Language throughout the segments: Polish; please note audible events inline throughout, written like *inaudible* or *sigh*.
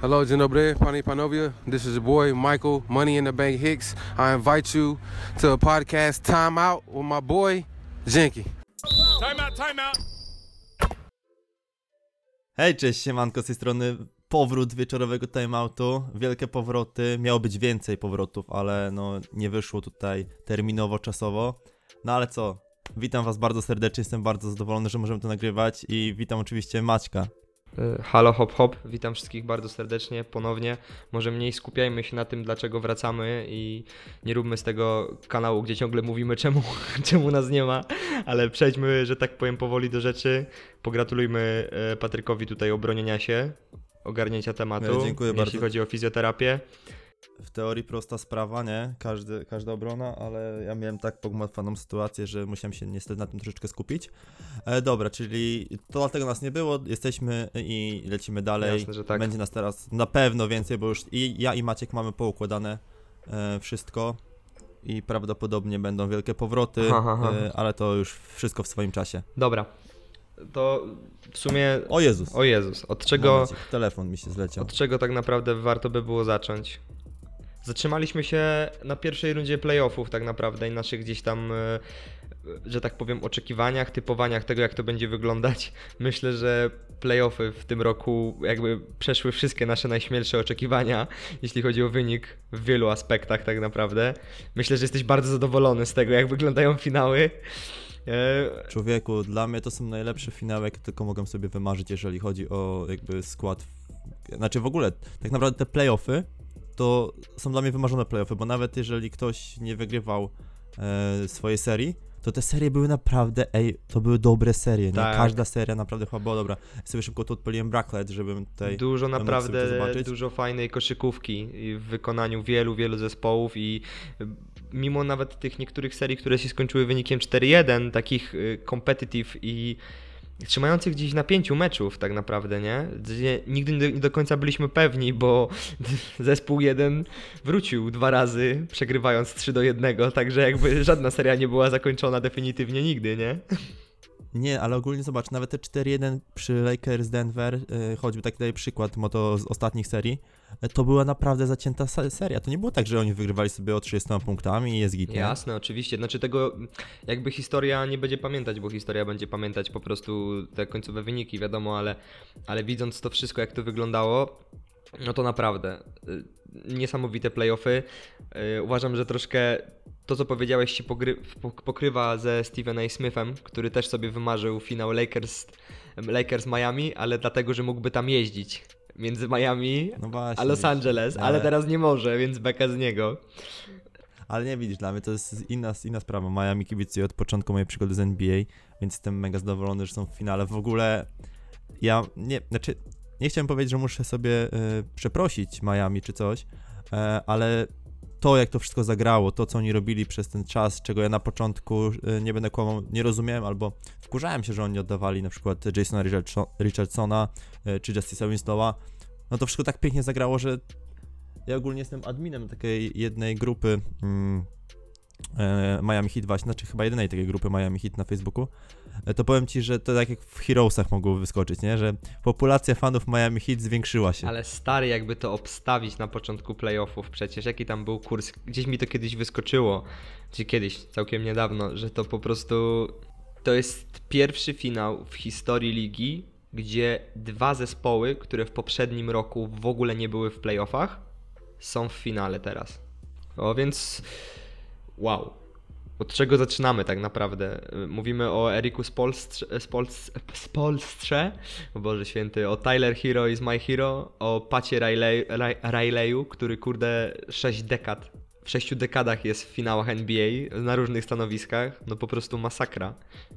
Hello, dzień dobry, panie panowie. This is your boy Michael Money in the Bank Hicks. I invite you to a podcast Time Out with my boy Jinky. Time out, time out. Hej, cześć, siemanko z tej strony. Powrót wieczorowego timeoutu, wielkie powroty, miało być więcej powrotów, ale no nie wyszło tutaj terminowo, czasowo. No ale co, witam was bardzo serdecznie, jestem bardzo zadowolony, że możemy to nagrywać i witam oczywiście Maćka. E, Halo hop hop, witam wszystkich bardzo serdecznie ponownie. Może mniej skupiajmy się na tym, dlaczego wracamy i nie róbmy z tego kanału, gdzie ciągle mówimy, *laughs* czemu, czemu nas nie ma, ale przejdźmy, że tak powiem, powoli do rzeczy. Pogratulujmy e, Patrykowi tutaj obronienia się, ogarnięcia tematu, E, dziękuję jeśli bardzo. chodzi o fizjoterapię. W teorii prosta sprawa, nie? Każdy, każda obrona, ale ja miałem tak pogmatwaną sytuację, że musiałem się niestety na tym troszeczkę skupić. E, dobra, czyli to dlatego nas nie było, jesteśmy i lecimy dalej. Jasne, że tak. Będzie nas teraz na pewno więcej, bo już i ja i Maciek mamy poukładane e, wszystko i prawdopodobnie będą wielkie powroty, Aha, aha. e, ale to już wszystko w swoim czasie. Dobra, to w sumie... O Jezus! O Jezus, od czego... Momencik, telefon mi się zleciał. Od czego tak naprawdę warto by było zacząć? Zatrzymaliśmy się na pierwszej rundzie playoffów tak naprawdę i naszych gdzieś tam, e, że tak powiem, oczekiwaniach, typowaniach tego, jak to będzie wyglądać. *laughs* Myślę, że playoffy w tym roku jakby przeszły wszystkie nasze najśmielsze oczekiwania, *laughs* jeśli chodzi o wynik w wielu aspektach tak naprawdę. Myślę, że jesteś bardzo zadowolony z tego, jak wyglądają finały. E, Człowieku, dla mnie to są najlepsze finały, jakie tylko mogłem sobie wymarzyć, jeżeli chodzi o jakby skład. Znaczy w ogóle, tak naprawdę te playoffy to są dla mnie wymarzone playoffy, bo nawet jeżeli ktoś nie wygrywał e, swojej serii, to te serie były naprawdę, ej, to były dobre serie, nie? Tak. Każda seria naprawdę chyba była dobra. Sobie szybko tu odpaliłem Bracklet, żebym tutaj... Dużo naprawdę, dużo fajnej koszykówki w wykonaniu wielu, wielu zespołów i y, mimo nawet tych niektórych serii, które się skończyły wynikiem 4-1, takich y, competitive i trzymających gdzieś na pięciu meczów tak naprawdę, nie? Nigdy nie do końca byliśmy pewni, bo *laughs* zespół jeden wrócił dwa razy, przegrywając 3 do 1, także jakby żadna seria nie była zakończona definitywnie nigdy, nie? Nie, ale ogólnie zobacz, nawet te 4-1 przy Lakers Denver, y, choćby taki przykład, bo to z ostatnich serii, to była naprawdę zacięta se- seria. To nie było tak, że oni wygrywali sobie o 30 punktami i jest git? Jasne, oczywiście. Znaczy tego jakby historia nie będzie pamiętać, bo historia będzie pamiętać po prostu te końcowe wyniki, wiadomo, ale, ale widząc to wszystko, jak to wyglądało, no to naprawdę y, niesamowite playoffy. Y, Uważam, że troszkę to, co powiedziałeś, się pokrywa ze Stevenem A. Smithem, który też sobie wymarzył finał Lakers, Lakers Miami, ale dlatego, że mógłby tam jeździć między Miami No właśnie. a Los. Angeles, ale Ale- teraz nie może, więc beka z niego. Ale nie widzisz, dla mnie to jest inna, inna sprawa. Miami kibicuję od początku mojej przygody z NBA, więc jestem mega zadowolony, że są w finale. W ogóle ja nie, znaczy nie chciałem powiedzieć, że muszę sobie y, przeprosić Miami czy coś, e, ale to jak to wszystko zagrało, to co oni robili przez ten czas, czego ja na początku y, nie będę kłamał, nie rozumiałem albo wkurzałem się, że oni oddawali na przykład Jasona Richardso- Richardsona y, czy Justice'a Winslow'a, no to wszystko tak pięknie zagrało, że ja ogólnie jestem adminem takiej jednej grupy mm, Miami Heat właśnie, znaczy chyba jedynej takiej grupy Miami Heat na Facebooku, e, to powiem Ci, że to tak jak w Heroesach mogło wyskoczyć, nie? Że populacja fanów Miami Heat zwiększyła się. Ale stary, jakby to obstawić na początku playoffów, przecież jaki tam był kurs, gdzieś mi to kiedyś wyskoczyło, czy kiedyś, całkiem niedawno, że to po prostu to jest pierwszy finał w historii ligi, gdzie dwa zespoły, które w poprzednim roku w ogóle nie były w playoffach, są w finale teraz. O więc wow. Od czego zaczynamy tak naprawdę? Mówimy o Eriku Spolstrze, Spolstrze, o Boże Święty, o Tyler Hero is my hero, o Pacie Riley, Ri- Rileyu, który kurde 6 dekad, w 6 dekadach jest w finałach NBA na różnych stanowiskach, no po prostu masakra.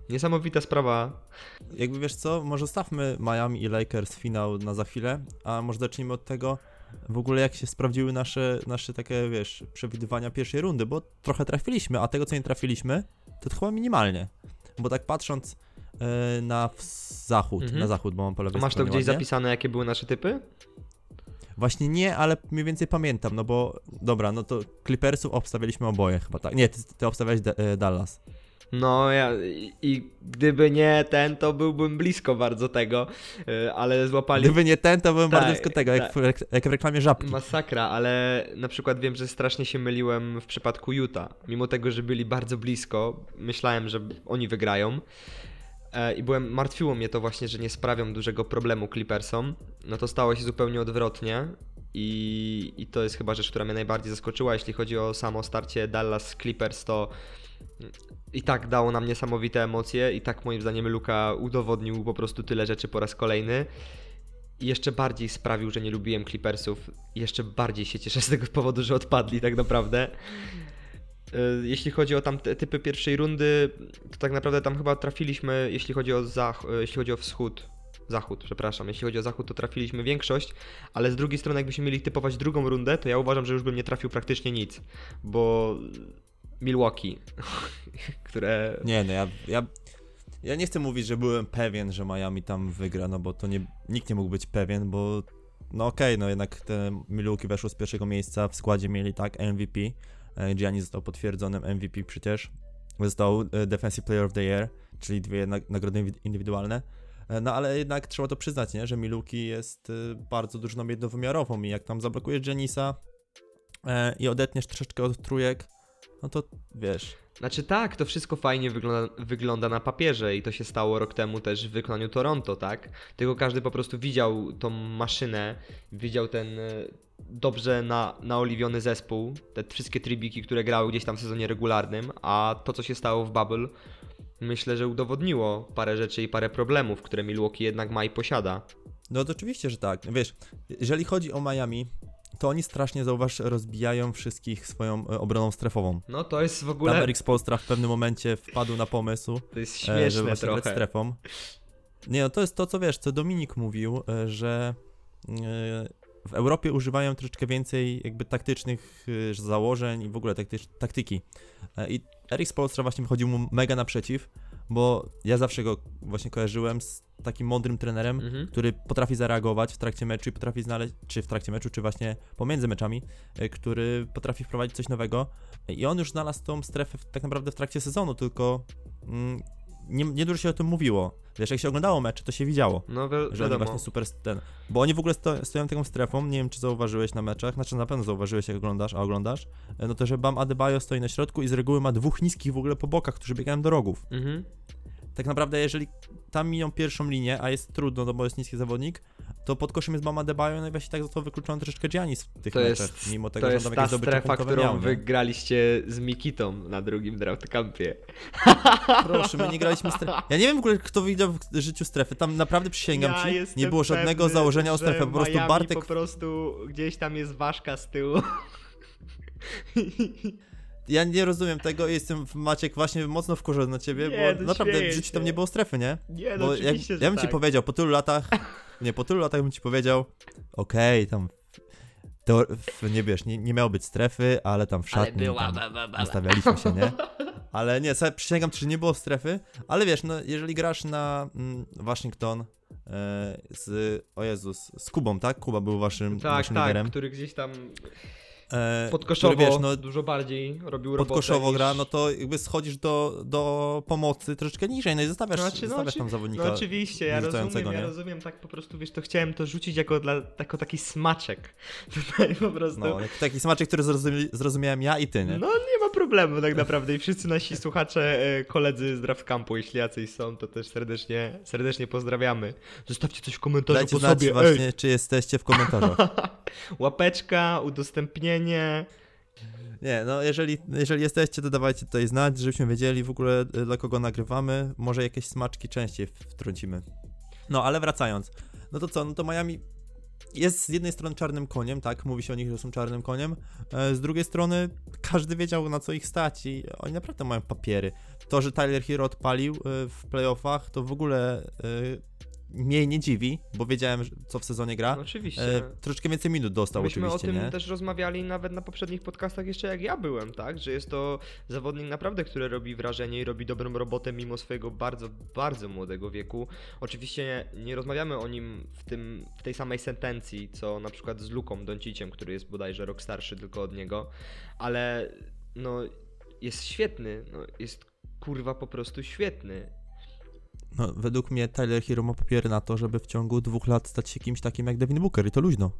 Niesamowita sprawa. Jakby wiesz co, może stawmy Miami i Lakers finał na za chwilę, a może zacznijmy od tego, w ogóle jak się sprawdziły nasze, nasze takie, wiesz, przewidywania pierwszej rundy, bo trochę trafiliśmy, a tego co nie trafiliśmy, to, to chyba minimalnie. Bo tak patrząc e, na zachód, Mhm. na zachód, bo mam po lewej Masz to gdzieś ładnie. zapisane, jakie były nasze typy? Właśnie nie, ale mniej więcej pamiętam, no bo dobra, no to Clippersów obstawialiśmy oboje chyba, tak? Nie, ty, ty obstawiałeś D- e, Dallas. No ja, i, i gdyby nie ten, to byłbym blisko bardzo tego, y, ale złapali Gdyby nie ten, to byłem Tak, bardzo blisko tego, jak, tak. w, jak w reklamie żabki. masakra, ale na przykład wiem, że strasznie się myliłem w przypadku Utah. Mimo tego, że byli bardzo blisko, myślałem, że oni wygrają. E, I byłem, martwiło mnie to właśnie, że nie sprawią dużego problemu Clippersom. No to stało się zupełnie odwrotnie. I, I to jest chyba rzecz, która mnie najbardziej zaskoczyła. Jeśli chodzi o samo starcie Dallas Clippers, to i tak dało nam niesamowite emocje. I tak moim zdaniem Luka udowodnił po prostu tyle rzeczy po raz kolejny. I jeszcze bardziej sprawił, że nie lubiłem Clippersów. Jeszcze bardziej się cieszę z tego powodu, że odpadli tak naprawdę. Y, Jeśli chodzi o tam typy pierwszej rundy, to tak naprawdę tam chyba trafiliśmy, jeśli chodzi o zach, y, jeśli chodzi o wschód, zachód, przepraszam, jeśli chodzi o zachód, to trafiliśmy większość, ale z drugiej strony jakbyśmy mieli typować drugą rundę, to ja uważam, że już bym nie trafił praktycznie nic, bo Milwaukee, *laughs* które... Nie, no ja, ja, ja nie chcę mówić, że byłem pewien, że Miami tam wygra, no bo to nie, nikt nie mógł być pewien, bo no okej, no jednak te Milwaukee weszło z pierwszego miejsca, w składzie mieli tak MVP, e, Gianni został potwierdzonym MVP przecież, został e, Defensive Player of the Year, czyli dwie nag- nagrody indywidualne, E, no ale jednak trzeba to przyznać, nie, że Milwaukee jest bardzo drużyną jednowymiarową i jak tam zablokujesz Giannisa e, i odetniesz troszeczkę od trójek, no to wiesz, Znaczy tak, to wszystko fajnie wygląda, wygląda na papierze i to się stało rok temu też w wykonaniu Toronto, tak? Tylko każdy po prostu widział tą maszynę, widział ten e, dobrze na, naoliwiony zespół, te wszystkie tribiki, które grały gdzieś tam w sezonie regularnym, a to co się stało w Bubble, myślę, że udowodniło parę rzeczy i parę problemów, które Milwaukee jednak ma i posiada. No to oczywiście, że tak. Wiesz, jeżeli chodzi o Miami, to oni strasznie, zauważ, rozbijają wszystkich swoją e, obroną strefową. No to jest w Tam ogóle, Eric Spoelstra w pewnym momencie wpadł na pomysł, to jest e, śmieszne żeby właśnie grać strefą. Nie, no to jest to, co wiesz, co Dominik mówił, e, że w Europie używają troszeczkę więcej jakby taktycznych założeń i w ogóle taktycz, taktyki. I Eric Spoelstra właśnie wychodził mu mega naprzeciw, bo ja zawsze go właśnie kojarzyłem z takim mądrym trenerem, Mhm. który potrafi zareagować w trakcie meczu i potrafi znaleźć, czy w trakcie meczu, czy właśnie pomiędzy meczami, e, który potrafi wprowadzić coś nowego. I on już znalazł tą strefę w, tak naprawdę w trakcie sezonu, tylko mm, nie, nie dużo się o tym mówiło. Wiesz, jak się oglądało mecze, to się widziało, No wi- że oni właśnie super ten. Bo oni w ogóle sto, stoją taką strefą, nie wiem czy zauważyłeś na meczach, znaczy na pewno zauważyłeś jak oglądasz, a oglądasz, e, no to że Bam Adebayo stoi na środku i z reguły ma dwóch niskich w ogóle po bokach, którzy biegają do rogów Mhm. Tak naprawdę jeżeli tam miną pierwszą linię, a jest trudno, no bo jest niski zawodnik, to pod koszem jest Mama Debajo, no i właśnie tak został wykluczony troszeczkę Giannis w tych To meczach, jest, mimo tego, to że jest tam ta jakieś zdobycze strefa, którą miał, wygraliście z Mikitą na drugim draft campie. Proszę, my nie graliśmy strefy. Ja nie wiem w ogóle, kto widział w życiu strefy, tam naprawdę przysięgam ci, nie było żadnego pewny, założenia o strefę, po prostu Miami Bartek... po prostu gdzieś tam jest ważka z tyłu. *laughs* Ja nie rozumiem tego i jestem, Maciek, właśnie mocno wkurzony na ciebie, Nie, bo no naprawdę w życiu tam nie było strefy, nie? Nie, no Bo jak, ja bym tak. ci powiedział, po tylu latach, *laughs* nie, po tylu latach bym ci powiedział, okej, tam, to, nie wiesz, nie, nie miało być strefy, ale tam w Ale szatni była, tam ba, ba, ba. ustawialiśmy się, nie? *laughs* Ale nie, sobie przysięgam, czy nie było strefy, ale wiesz, no, jeżeli grasz na mm, Waszyngton e, z, o Jezus, z Kubą, tak? Kuba był waszym, Tak, waszym tak, liderem. który gdzieś tam podkoszowo który, wiesz, no, dużo bardziej robił robotę podkoszowo niż... gra, no to jakby schodzisz do, do pomocy troszeczkę niżej, no i zostawiasz, Znaczy, no zostawiasz oczy- tam zawodnika. No oczywiście, ja rozumiem, rzucającego, ja nie? rozumiem, tak po prostu, wiesz, to chciałem to rzucić jako, dla, jako taki smaczek. *laughs* Tutaj po prostu. No, taki smaczek, który zrozumie, zrozumiałem ja i ty, nie? No nie ma problemu tak naprawdę i wszyscy nasi słuchacze, e, koledzy z Draft Campu, jeśli jacyś są, to też serdecznie, serdecznie pozdrawiamy. Zostawcie coś w komentarzu Dajcie po sobie, właśnie, czy jesteście w komentarzach. ej! *laughs* Łapeczka, udostępnienie. Nie, no jeżeli, jeżeli jesteście, to dawajcie tutaj znać, żebyśmy wiedzieli w ogóle y, dla kogo nagrywamy. Może jakieś smaczki częściej wtrącimy. No, ale wracając. No to co, no to Miami jest z jednej strony czarnym koniem, tak? Mówi się o nich, że są czarnym koniem. e, Z drugiej strony każdy wiedział na co ich stać i oni naprawdę mają papiery. To, że Tyler Hero odpalił y, w playoffach, to w ogóle y, mnie nie dziwi, bo wiedziałem, co w sezonie gra. No, oczywiście. E, troszeczkę więcej minut dostał Myśmy oczywiście, o tym nie? też rozmawiali nawet na poprzednich podcastach jeszcze jak ja byłem, tak? Że jest to zawodnik naprawdę, który robi wrażenie i robi dobrą robotę mimo swojego bardzo, bardzo młodego wieku. Oczywiście nie rozmawiamy o nim w, tym, w tej samej sentencji, co na przykład z Luką Donciciem, który jest bodajże rok starszy tylko od niego, ale no jest świetny, no, jest kurwa po prostu świetny. No, według mnie Tyler Hero ma papiery na to, żeby w ciągu dwóch lat stać się kimś takim jak Devin Booker i to luźno.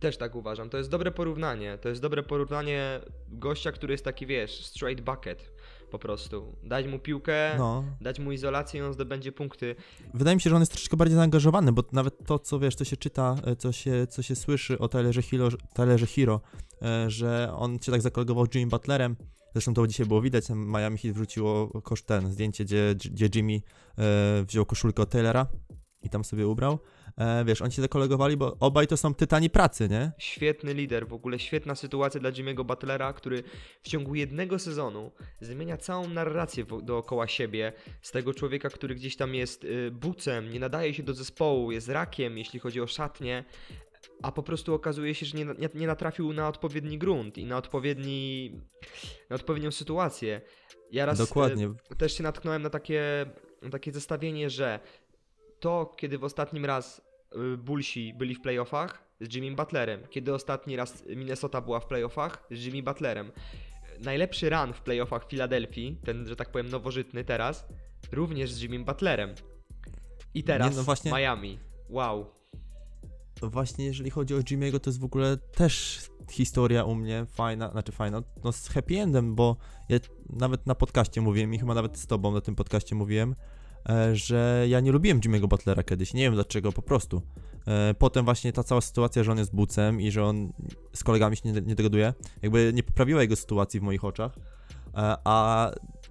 Też tak uważam. To jest dobre porównanie. To jest dobre porównanie gościa, który jest taki, wiesz, straight bucket po prostu. Dać mu piłkę, No. dać mu izolację i on zdobędzie punkty. Wydaje mi się, że on jest troszeczkę bardziej zaangażowany, bo nawet to, co wiesz, co się czyta, e, co się, co się słyszy o Tylerze Hero, Tylerze Hero e, że on się tak zakolegował z Jimmy Butlerem. Zresztą to dzisiaj było widać, Miami Heat wrzuciło kosz ten, zdjęcie, gdzie, gdzie Jimmy e, wziął koszulkę od Taylora i tam sobie ubrał. E, wiesz, oni się zakolegowali, bo obaj to są tytani pracy, nie? Świetny lider, w ogóle świetna sytuacja dla Jimmy'ego Butlera, który w ciągu jednego sezonu zmienia całą narrację dookoła siebie. Z tego człowieka, który gdzieś tam jest y, bucem, nie nadaje się do zespołu, jest rakiem, jeśli chodzi o szatnię, a po prostu okazuje się, że nie, nie, nie natrafił na odpowiedni grunt i na odpowiedni, na odpowiednią sytuację. Ja raz y, Dokładnie. też się natknąłem na takie, na takie zestawienie, że to, kiedy w ostatnim raz y, Bullsi byli w playoffach z Jimmy Butlerem, kiedy ostatni raz Minnesota była w playoffach z Jimmy Butlerem. Najlepszy run w playoffach Filadelfii, ten, że tak powiem, nowożytny teraz, również z Jimmy Butlerem. I teraz Nie, no właśnie- Miami. Wow. Właśnie jeżeli chodzi o Jimmy'ego, to jest w ogóle też historia u mnie fajna, znaczy fajna, no z happy endem, bo ja nawet na podcaście mówiłem i chyba nawet z tobą na tym podcaście mówiłem, e, że ja nie lubiłem Jimmy'ego Butlera kiedyś, nie wiem dlaczego, po prostu. E, Potem właśnie ta cała sytuacja, że on jest bucem i że on z kolegami się nie, nie dogaduje, jakby nie poprawiła jego sytuacji w moich oczach, E, a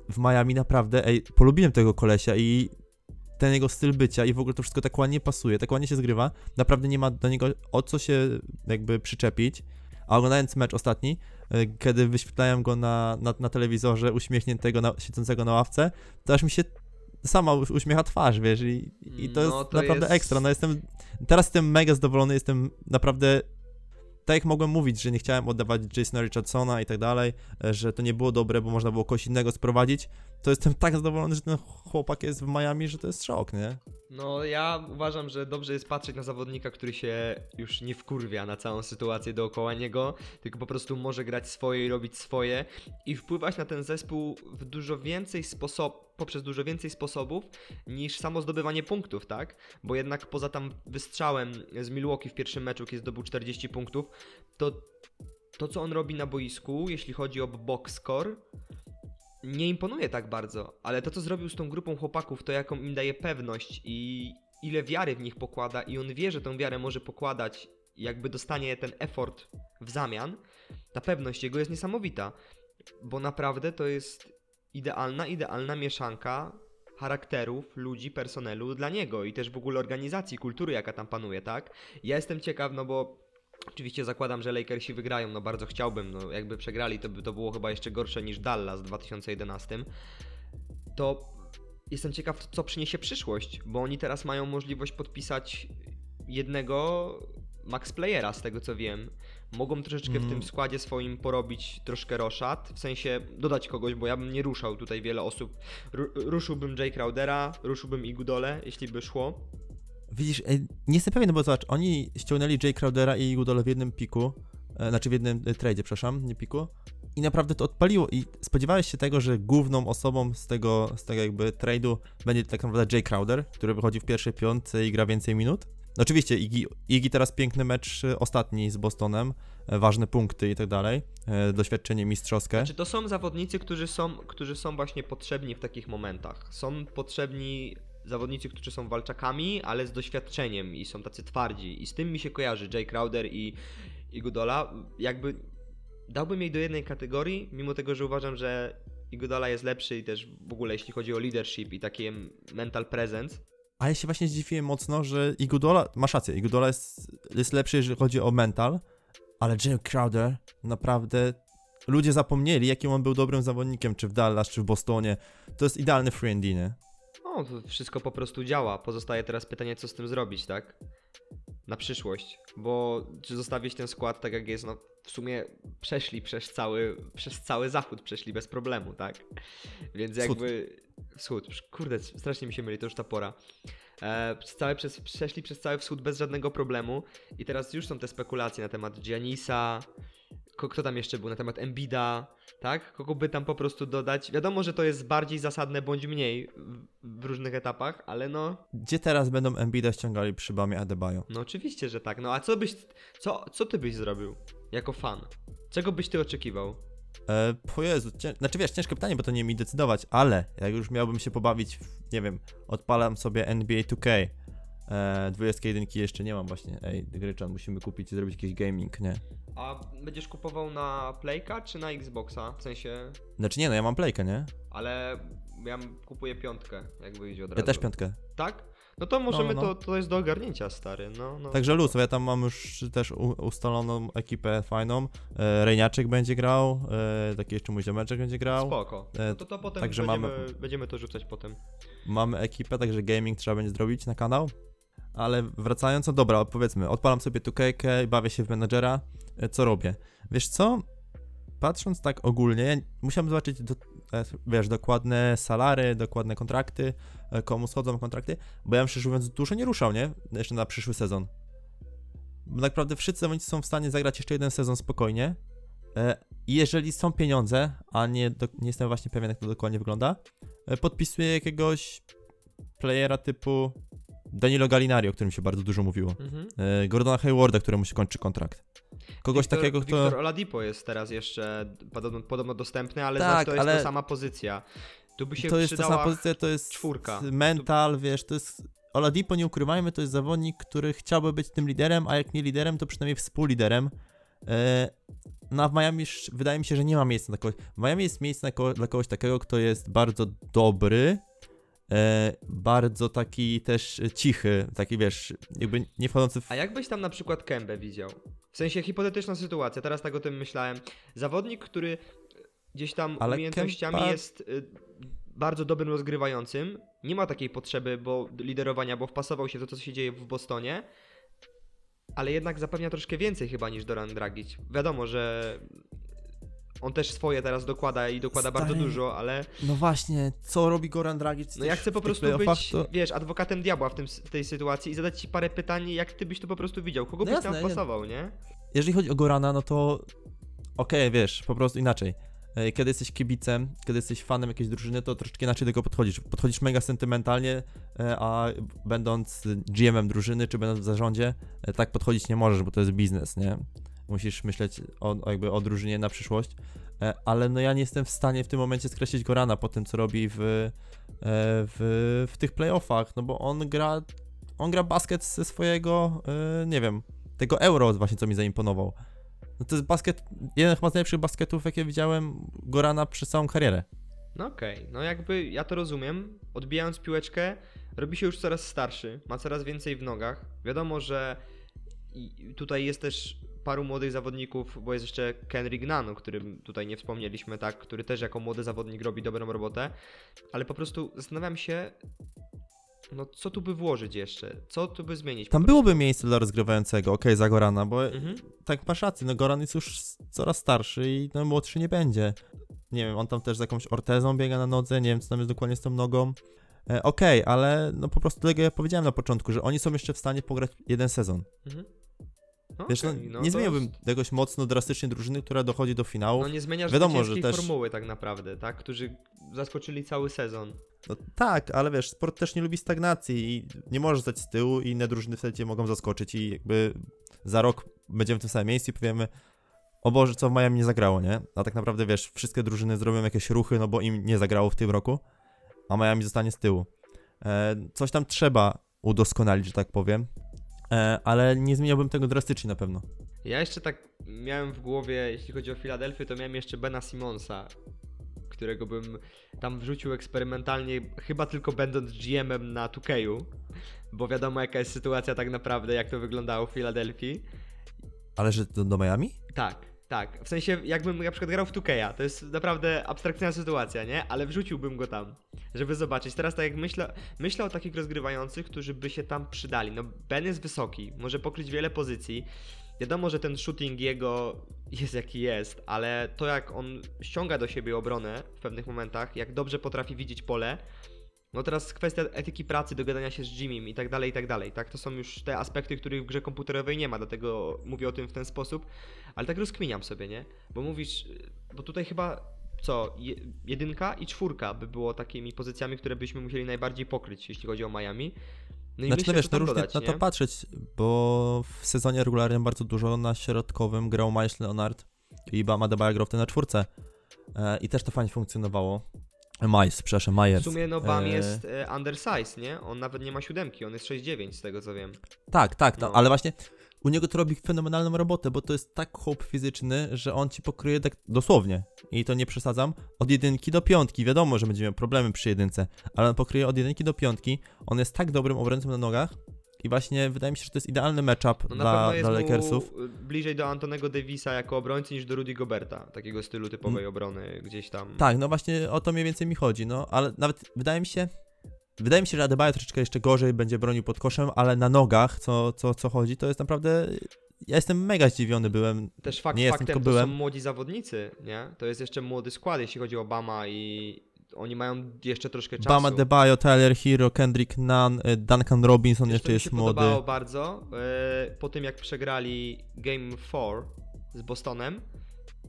w Miami naprawdę, ej, polubiłem tego kolesia i ten jego styl bycia i w ogóle to wszystko tak ładnie pasuje, tak ładnie się zgrywa. Naprawdę nie ma do niego o co się jakby przyczepić. A oglądając mecz ostatni, y, kiedy wyświetlają go na, na, na telewizorze uśmiechniętego, na, siedzącego na ławce, to aż mi się sama uśmiecha twarz, wiesz, i, i to No, jest to naprawdę jest- ekstra. No jestem, teraz jestem mega zadowolony, jestem naprawdę tak jak mogłem mówić, że nie chciałem oddawać Jasona Richardsona i tak dalej, e, że to nie było dobre, bo można było kogoś innego sprowadzić, to jestem tak zadowolony, że ten chłopak jest w Miami, że to jest szok, nie? No, ja uważam, że dobrze jest patrzeć na zawodnika, który się już nie wkurwia na całą sytuację dookoła niego, tylko po prostu może grać swoje i robić swoje i wpływać na ten zespół w dużo więcej sposob, poprzez dużo więcej sposobów niż samo zdobywanie punktów, tak? Bo jednak poza tam wystrzałem z Milwaukee w pierwszym meczu, kiedy zdobył 40 punktów, to to, co on robi na boisku, jeśli chodzi o box score, nie imponuje tak bardzo, ale to, co zrobił z tą grupą chłopaków, to jaką im daje pewność i ile wiary w nich pokłada, i on wie, że tą wiarę może pokładać, jakby dostanie ten effort w zamian, ta pewność jego jest niesamowita, bo naprawdę to jest idealna, idealna mieszanka charakterów, ludzi, personelu dla niego i też w ogóle organizacji, kultury, jaka tam panuje, tak? Ja jestem ciekaw, no bo Oczywiście zakładam, że Lakersi wygrają, no bardzo chciałbym, no jakby przegrali, to by to było chyba jeszcze gorsze niż Dallas w 2011. To jestem ciekaw, co przyniesie przyszłość, bo oni teraz mają możliwość podpisać jednego max playera, z tego co wiem. Mogą troszeczkę w Mm. tym składzie swoim porobić troszkę roszad, w sensie dodać kogoś, bo ja bym nie ruszał tutaj wiele osób. Ru- ruszyłbym Jay Crowdera, ruszyłbym Igudole, jeśli by szło. Widzisz, ej, nie jestem pewien, no bo zobacz, oni ściągnęli Jay Crowdera i Goodalla w jednym piku, e, znaczy w jednym e, tradzie, przepraszam, nie piku, i naprawdę to odpaliło i spodziewałeś się tego, że główną osobą z tego, z tego jakby trade'u będzie tak naprawdę Jay Crowder, który wychodzi w pierwszej piątce i gra więcej minut. Oczywiście Iggy, Iggy teraz piękny mecz e, ostatni z Bostonem, e, ważne punkty i tak dalej, e, doświadczenie mistrzowskie. Czy to są zawodnicy, którzy są, którzy są właśnie potrzebni w takich momentach? Są potrzebni zawodnicy, którzy są walczakami, ale z doświadczeniem i są tacy twardzi. I z tym mi się kojarzy Jay Crowder i, i Godola. Jakby dałbym jej do jednej kategorii, mimo tego, że uważam, że Iguodala jest lepszy i też w ogóle jeśli chodzi o leadership i takie mental presence. A ja się właśnie zdziwiłem mocno, że Igudola, masz rację, Igudola jest, jest lepszy, jeżeli chodzi o mental, ale Jay Crowder naprawdę ludzie zapomnieli, jakim on był dobrym zawodnikiem, czy w Dallas, czy w Bostonie. To jest idealny nie? No, to wszystko po prostu działa. Pozostaje teraz pytanie, co z tym zrobić, tak? Na przyszłość. Bo czy zostawić ten skład tak jak jest, no w sumie przeszli przez cały, przez cały zachód, przeszli bez problemu, tak? Więc Wschód. jakby... Wschód. Kurde, strasznie mi się myli, to już ta pora. E, całe, przez, przeszli przez cały wschód bez żadnego problemu i teraz już są te spekulacje na temat Giannisa, kto tam jeszcze był na temat Embida, tak? Kogo by tam po prostu dodać? Wiadomo, że to jest bardziej zasadne bądź mniej w, w różnych etapach, ale no, Gdzie teraz będą Embida ściągali przy Bamie Adebayo? no oczywiście, że tak. No a co byś, co, co ty byś zrobił jako fan? Czego byś ty oczekiwał? E, po Jezu, cię... znaczy wiesz, ciężkie pytanie, bo to nie mi decydować, ale jak już miałbym się pobawić, w, nie wiem, odpalam sobie NBA 2K, e, 21 jeszcze nie mam właśnie, ej, Gryczan, musimy kupić i zrobić jakiś gaming, nie? A będziesz kupował na Playka czy na Xboxa? W sensie, Znaczy nie, no ja mam playkę, nie? ale ja kupuję piątkę, jak wyjdzie od Ja razu. też piątkę. Tak? No to możemy, No, no. To, to jest do ogarnięcia, stary, no, no. Także luz, ja tam mam już też u, ustaloną ekipę fajną, e, Rejniaczek będzie grał, e, taki jeszcze mój ziomeczek będzie grał, Spoko. E, No to, to potem także będziemy, mamy- będziemy to rzucać potem. mamy ekipę, także gaming trzeba będzie zrobić na kanał. Ale wracając, no dobra, powiedzmy, odpalam sobie tu kejkę i bawię się w menadżera. E, Co robię? Wiesz co? Patrząc tak ogólnie, ja musiałem zobaczyć, do, e, wiesz, dokładne salary, dokładne kontrakty, e, komu schodzą kontrakty, bo ja bym szczerze mówiąc dużo nie ruszał, nie? Jeszcze na przyszły sezon. Bo tak naprawdę wszyscy zawodnicy są w stanie zagrać jeszcze jeden sezon spokojnie. Jeżeli są pieniądze, a nie, do, nie jestem właśnie pewien, jak to dokładnie wygląda, podpisuję jakiegoś playera typu Danilo Gallinari, o którym się bardzo dużo mówiło. Mhm. E, Gordona Haywarda, któremu się kończy kontrakt. Kogoś Wiktor, takiego, kto... Wiktor Oladipo jest teraz jeszcze podobno, podobno dostępny, ale Tak, to jest ale- ta sama pozycja. Tu by się to jest ta sama pozycja, to jest czwórka. mental, wiesz, to jest... Oladipo, nie ukrywajmy, to jest zawodnik, który chciałby być tym liderem, a jak nie liderem, to przynajmniej współliderem. E, No a w Miami wydaje mi się, że nie ma miejsca na kogoś. W Miami jest miejsce na ko- dla kogoś takiego, kto jest bardzo dobry, e, bardzo taki też cichy, taki wiesz, jakby nie wchodzący w A jak byś tam na przykład Kębę widział? W sensie hipotetyczna sytuacja, teraz tak o tym myślałem. Zawodnik, który gdzieś tam Ale umiejętnościami Kemba- jest y, bardzo dobrym rozgrywającym, nie ma takiej potrzeby bo liderowania, bo wpasował się w to, co się dzieje w Bostonie, ale jednak zapewnia troszkę więcej chyba niż Doran Dragic. Wiadomo, że on też swoje teraz dokłada i dokłada bardzo Stary. dużo, ale No właśnie, co robi Goran Dragic? no ja chcę po prostu być, to- wiesz, adwokatem diabła w, tym, w tej sytuacji i zadać ci parę pytań, jak ty byś to po prostu widział, kogo No byś tam jasne, nie- nie? Jeżeli chodzi o Gorana, no to okej, wiesz, po prostu inaczej. E, Kiedy jesteś kibicem, kiedy jesteś fanem jakiejś drużyny, to troszeczkę inaczej do tego podchodzisz. Podchodzisz mega sentymentalnie, e, a będąc GM-em drużyny, czy będąc w zarządzie, e, tak podchodzić nie możesz, bo to jest biznes, nie? Musisz myśleć o, jakby o drużynie na przyszłość. E, Ale no ja nie jestem w stanie w tym momencie skreślić Gorana po tym, co robi w, e, w, w tych playoffach, no bo on gra, on gra basket ze swojego, e, nie wiem, tego euro właśnie, co mi zaimponował. No to jest basket, jeden chyba z najlepszych basketów, jakie widziałem Gorana przez całą karierę. No okej, no jakby ja to rozumiem. Odbijając piłeczkę, robi się już coraz starszy, ma coraz więcej w nogach. Wiadomo, że tutaj jest też paru młodych zawodników, bo jest jeszcze Kenrick Nunn, o którym tutaj nie wspomnieliśmy, tak, który też jako młody zawodnik robi dobrą robotę, ale po prostu zastanawiam się, no co tu by włożyć jeszcze, co tu by zmienić. Tam byłoby miejsce dla rozgrywającego, okej, za Gorana, bo Mhm. tak masz rację, no Goran jest już coraz starszy i no młodszy nie będzie. Nie wiem, on tam też z jakąś ortezą biega na nodze, nie wiem co tam jest dokładnie z tą nogą. E, okej, ale no po prostu tego ja powiedziałem na początku, że oni są jeszcze w stanie pograć jeden sezon. Mhm. No Wiesz, no, no nie to zmieniłbym jest- jakoś mocno drastycznie drużyny, która dochodzi do finału. No nie zmieniasz Wiadomo, że też- formuły tak naprawdę, tak, którzy zaskoczyli cały sezon. No tak, ale wiesz, sport też nie lubi stagnacji i nie możesz stać z tyłu i inne drużyny wtedy cię mogą zaskoczyć i jakby za rok będziemy w tym samym miejscu i powiemy o Boże, co w Miami nie zagrało, nie? A tak naprawdę, wiesz, wszystkie drużyny zrobią jakieś ruchy, no bo im nie zagrało w tym roku, a Miami zostanie z tyłu. E, coś tam trzeba udoskonalić, że tak powiem, ale nie zmieniałbym tego drastycznie na pewno. Ja jeszcze tak miałem w głowie, jeśli chodzi o Filadelfię, to miałem jeszcze Bena Simonsa, którego bym tam wrzucił eksperymentalnie, chyba tylko będąc GM-em na 2K, bo wiadomo jaka jest sytuacja tak naprawdę, jak to wyglądało w Filadelfii. Ale że do, do Miami? Tak, tak. W sensie, jakbym na przykład grał w 2K, to jest naprawdę abstrakcyjna sytuacja, nie? Ale wrzuciłbym go tam, żeby zobaczyć. Teraz tak jak myślę, myślę o takich rozgrywających, którzy by się tam przydali. No, Ben jest wysoki, może pokryć wiele pozycji. Wiadomo, że ten shooting jego jest jaki jest, ale to jak on ściąga do siebie obronę w pewnych momentach, jak dobrze potrafi widzieć pole, No teraz kwestia etyki pracy, dogadania się z Jimmym i tak dalej, i tak dalej, tak? To są już te aspekty, których w grze komputerowej nie ma, dlatego mówię o tym w ten sposób, ale tak rozkminiam sobie, nie? Bo mówisz, bo tutaj chyba co, je, jedynka i czwórka by było takimi pozycjami, które byśmy musieli najbardziej pokryć, jeśli chodzi o Miami. No i Znaczy, myślę, no wiesz, co no różnie dodać, na to patrzeć, bo w sezonie regularnym bardzo dużo na środkowym grał Miles Leonard i Bama grał wtedy na czwórce. E, I też to fajnie funkcjonowało. Miles, przepraszam, W Myers. sumie no Bam E, jest e, undersize, nie? On nawet nie ma siódemki, on jest 6'9 z tego co wiem. Tak, tak, no. Ale właśnie u niego to robi fenomenalną robotę, bo to jest tak chłop fizyczny, że on ci pokryje tak dosłownie. I to nie przesadzam. Od jedynki do piątki. Wiadomo, że będzie miał problemy przy jedynce, ale on pokryje od jedynki do piątki. On jest tak dobrym obrońcą na nogach. I właśnie wydaje mi się, że to jest idealny matchup No dla, dla Lakersów. bliżej do Antonego Davisa jako obrońcy niż do Rudy Goberta, takiego stylu typowej obrony gdzieś tam. Tak, no właśnie o to mniej więcej mi chodzi, no, ale nawet wydaje mi się, wydaje mi się, że Adebayo troszeczkę jeszcze gorzej będzie bronił pod koszem, ale na nogach, co, co, co chodzi, to jest naprawdę, ja jestem mega zdziwiony byłem, Też fakt Nie jestem, faktem, tylko to byłem. są młodzi zawodnicy, nie? To jest jeszcze młody skład, jeśli chodzi o Bama i oni mają jeszcze troszkę czasu. Bama Debajo, Tyler Hero, Kendrick Nunn, y, Duncan Robinson Wiesz, jeszcze co mi jest się młody. podobało bardzo, e, po tym jak przegrali Game 4 z Bostonem,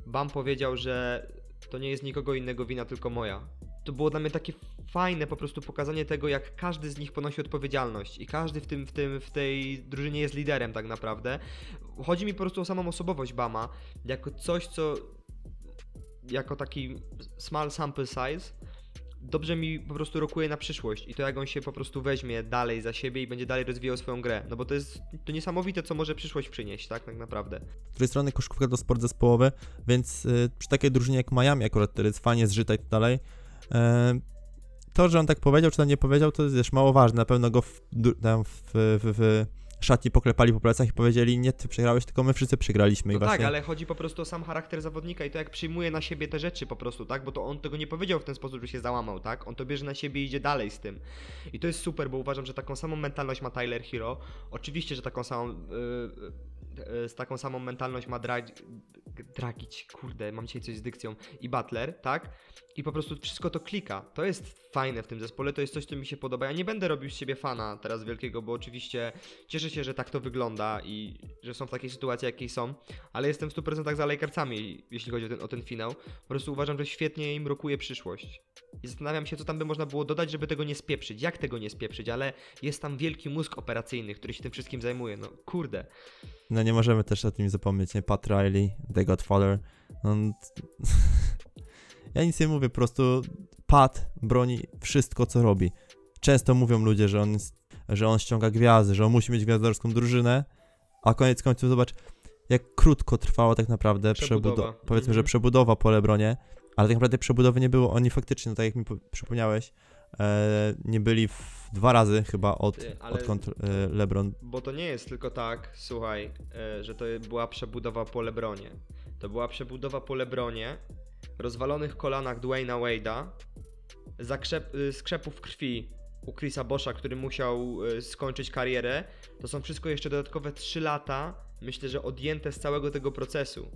Bam powiedział, że to nie jest nikogo innego wina, tylko moja. To było dla mnie takie fajne po prostu pokazanie tego, jak każdy z nich ponosi odpowiedzialność i każdy w, tym, w, tym, w tej drużynie jest liderem tak naprawdę. Chodzi mi po prostu o samą osobowość Bama, jako coś, co jako taki small sample size dobrze mi po prostu rokuje na przyszłość i to jak on się po prostu weźmie dalej za siebie i będzie dalej rozwijał swoją grę, no bo to jest to niesamowite, co może przyszłość przynieść, tak, tak naprawdę. Z drugiej strony koszykówka to sport zespołowy, więc y, przy takiej drużynie jak Miami akurat, który jest fajnie zżyta i tak dalej, y, to, że on tak powiedział, czy tam nie powiedział, to jest wiesz, mało ważne. Na pewno go w, tam w, w, w szatni poklepali po plecach i powiedzieli, nie ty przegrałeś, tylko my wszyscy przegraliśmy. No I tak, właśnie... ale chodzi po prostu o sam charakter zawodnika i to jak przyjmuje na siebie te rzeczy po prostu, tak, bo to on tego nie powiedział w ten sposób, że się załamał, tak, on to bierze na siebie i idzie dalej z tym. I to jest super, bo uważam, że taką samą mentalność ma Tyler Hero. Oczywiście, że taką samą, yy, z taką samą mentalność ma Drag, Dragic, kurde, mam dzisiaj coś z dykcją, i Butler, tak? I po prostu wszystko to klika. To jest fajne w tym zespole, to jest coś, co mi się podoba. Ja nie będę robił z siebie fana teraz wielkiego, bo oczywiście cieszę się, że tak to wygląda i że są w takiej sytuacji, jakiej są, ale jestem w 100% za Lakersami, jeśli chodzi o ten, o ten finał. Po prostu uważam, że świetnie im rokuje przyszłość. I zastanawiam się, co tam by można było dodać, żeby tego nie spieprzyć. Jak tego nie spieprzyć, ale jest tam wielki mózg operacyjny, który się tym wszystkim zajmuje. No kurde. No nie możemy też o tym zapomnieć, nie? Pat Riley, The Godfather. On... *laughs* ja nic nie mówię, po prostu Pat broni wszystko, co robi. Często mówią ludzie, że on, jest, że on ściąga gwiazdy, że on musi mieć gwiazdorską drużynę, a koniec końców zobacz, jak krótko trwała tak naprawdę Przebudowa. przebudowa. Powiedzmy, że Mhm. przebudowa po Lebronie, ale tak naprawdę przebudowy nie było. Oni faktycznie, no tak jak mi po- przypomniałeś, e, nie byli w dwa razy chyba od, Ty, odkąd e, Lebron Bo to nie jest tylko tak, słuchaj, e, że to była przebudowa po Lebronie. To była przebudowa po Lebronie, rozwalonych kolanach Dwayna Wade'a, zakrzep, y, skrzepów krwi u Chrisa Boscha, który musiał y, skończyć karierę. To są wszystko jeszcze dodatkowe 3 lata, myślę, że odjęte z całego tego procesu.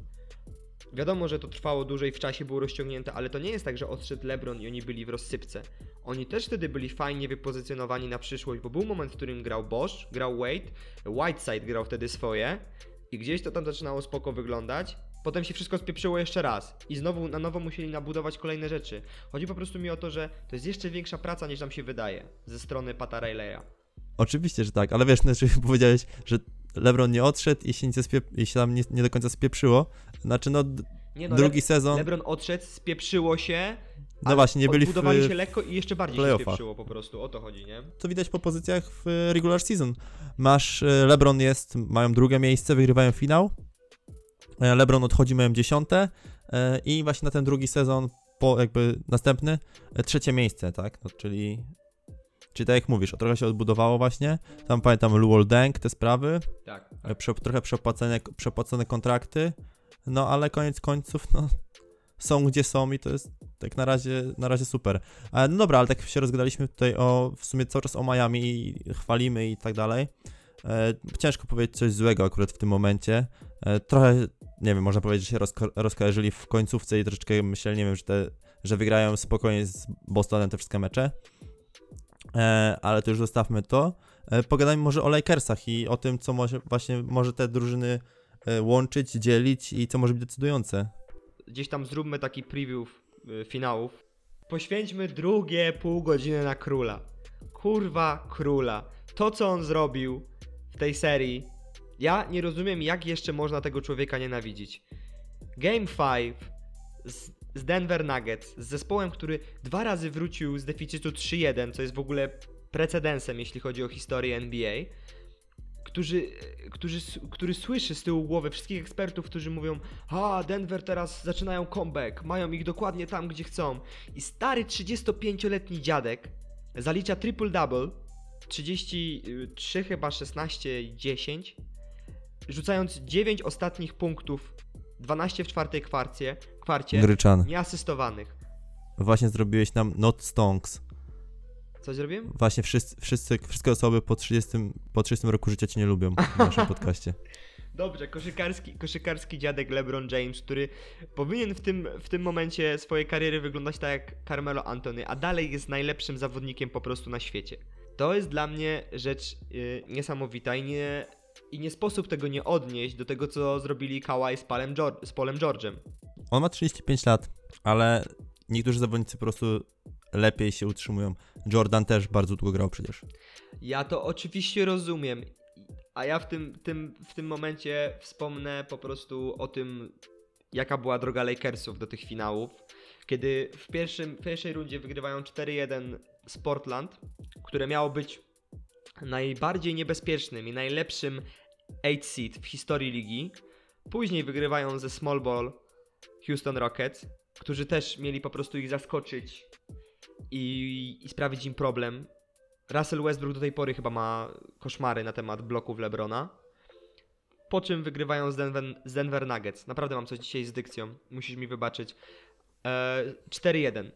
Wiadomo, że to trwało dłużej w czasie, było rozciągnięte, ale to nie jest tak, że odszedł LeBron i oni byli w rozsypce. Oni też wtedy byli fajnie wypozycjonowani na przyszłość, bo był moment, w którym grał Bosch, grał Wade, Whiteside grał wtedy swoje i gdzieś to tam zaczynało spoko wyglądać. Potem się wszystko spieprzyło jeszcze raz i znowu na nowo musieli nabudować kolejne rzeczy. Chodzi po prostu mi o to, że to jest jeszcze większa praca niż nam się wydaje ze strony Pata Rileya. Oczywiście, że tak, ale wiesz, *laughs* znaczy powiedziałeś, że LeBron nie odszedł i się, nic spiep- i się tam nie, nie do końca spieprzyło. Znaczy, no, Nie no, drugi Le- sezon, LeBron odszedł, spieprzyło się. no właśnie, nie byli w, się lekko i jeszcze bardziej się spieprzyło po prostu, o to chodzi, nie? to widać po pozycjach w regular season. Masz, e, LeBron jest, mają drugie miejsce, wygrywają finał. E, LeBron odchodzi, mają dziesiąte e, i właśnie na ten drugi sezon, po jakby następny, e, trzecie miejsce, tak? No, czyli, czyli tak jak mówisz, trochę się odbudowało właśnie. Tam pamiętam Luol Deng, te sprawy. Tak. E, Prze, trochę przepłacone, przepłacone kontrakty, no ale koniec końców, no są gdzie są i to jest tak na razie, na razie super. No dobra, ale tak się rozgadaliśmy tutaj o, w sumie cały czas o Miami i chwalimy i tak dalej. E, ciężko powiedzieć coś złego akurat w tym momencie. E, trochę, nie wiem, można powiedzieć, że się rozko- rozkojarzyli w końcówce i troszeczkę myśleli, nie wiem, że, te, że wygrają spokojnie z Bostonem te wszystkie mecze. E, ale to już zostawmy to. E, pogadajmy może o Lakersach i o tym, co może właśnie może te drużyny e, łączyć, dzielić i co może być decydujące. Gdzieś tam zróbmy taki preview y, finałów. Poświęćmy drugie pół godziny na króla. Kurwa króla. To, co on zrobił w tej serii. Ja nie rozumiem, jak jeszcze można tego człowieka nienawidzić. Game 5 z, z Denver Nuggets, z zespołem, który dwa razy wrócił z deficytu 3-1, co jest w ogóle precedensem, jeśli chodzi o historię NBA, którzy, którzy, który słyszy z tyłu głowy wszystkich ekspertów, którzy mówią a Denver teraz zaczynają comeback, mają ich dokładnie tam, gdzie chcą. I stary 35-letni dziadek zalicza triple-double, 33 chyba 16, 10, rzucając 9 ostatnich punktów, 12 w czwartej kwarcie, kwarcie Gryczan. nieasystowanych. Właśnie zrobiłeś nam not stonks. Co zrobiłem? Właśnie wszyscy, wszyscy, wszystkie osoby po 30, po 30 roku życia cię nie lubią w naszym podcaście. *laughs* Dobrze, koszykarski, koszykarski dziadek LeBron James, który powinien w tym, w tym momencie swojej kariery wyglądać tak jak Carmelo Anthony, a dalej jest najlepszym zawodnikiem po prostu na świecie. To jest dla mnie rzecz y, niesamowita i nie, i nie sposób tego nie odnieść do tego, co zrobili Kawhi z, Palem z Polem George'em. On ma 35 lat, ale niektórzy zawodnicy po prostu lepiej się utrzymują. Jordan też bardzo długo grał przecież. Ja to oczywiście rozumiem, a ja w tym, tym, w tym momencie wspomnę po prostu o tym, jaka była droga Lakersów do tych finałów. Kiedy w, pierwszym, w pierwszej rundzie wygrywają 4-1 z Portland, które miało być najbardziej niebezpiecznym i najlepszym 8 seed w historii ligi. Później wygrywają ze Small Ball Houston Rockets, którzy też mieli po prostu ich zaskoczyć i, i sprawić im problem. Russell Westbrook do tej pory chyba ma koszmary na temat bloków LeBrona. Po czym wygrywają z Denver, z Denver Nuggets. Naprawdę mam coś dzisiaj z dykcją. Musisz mi wybaczyć. E, 4-1.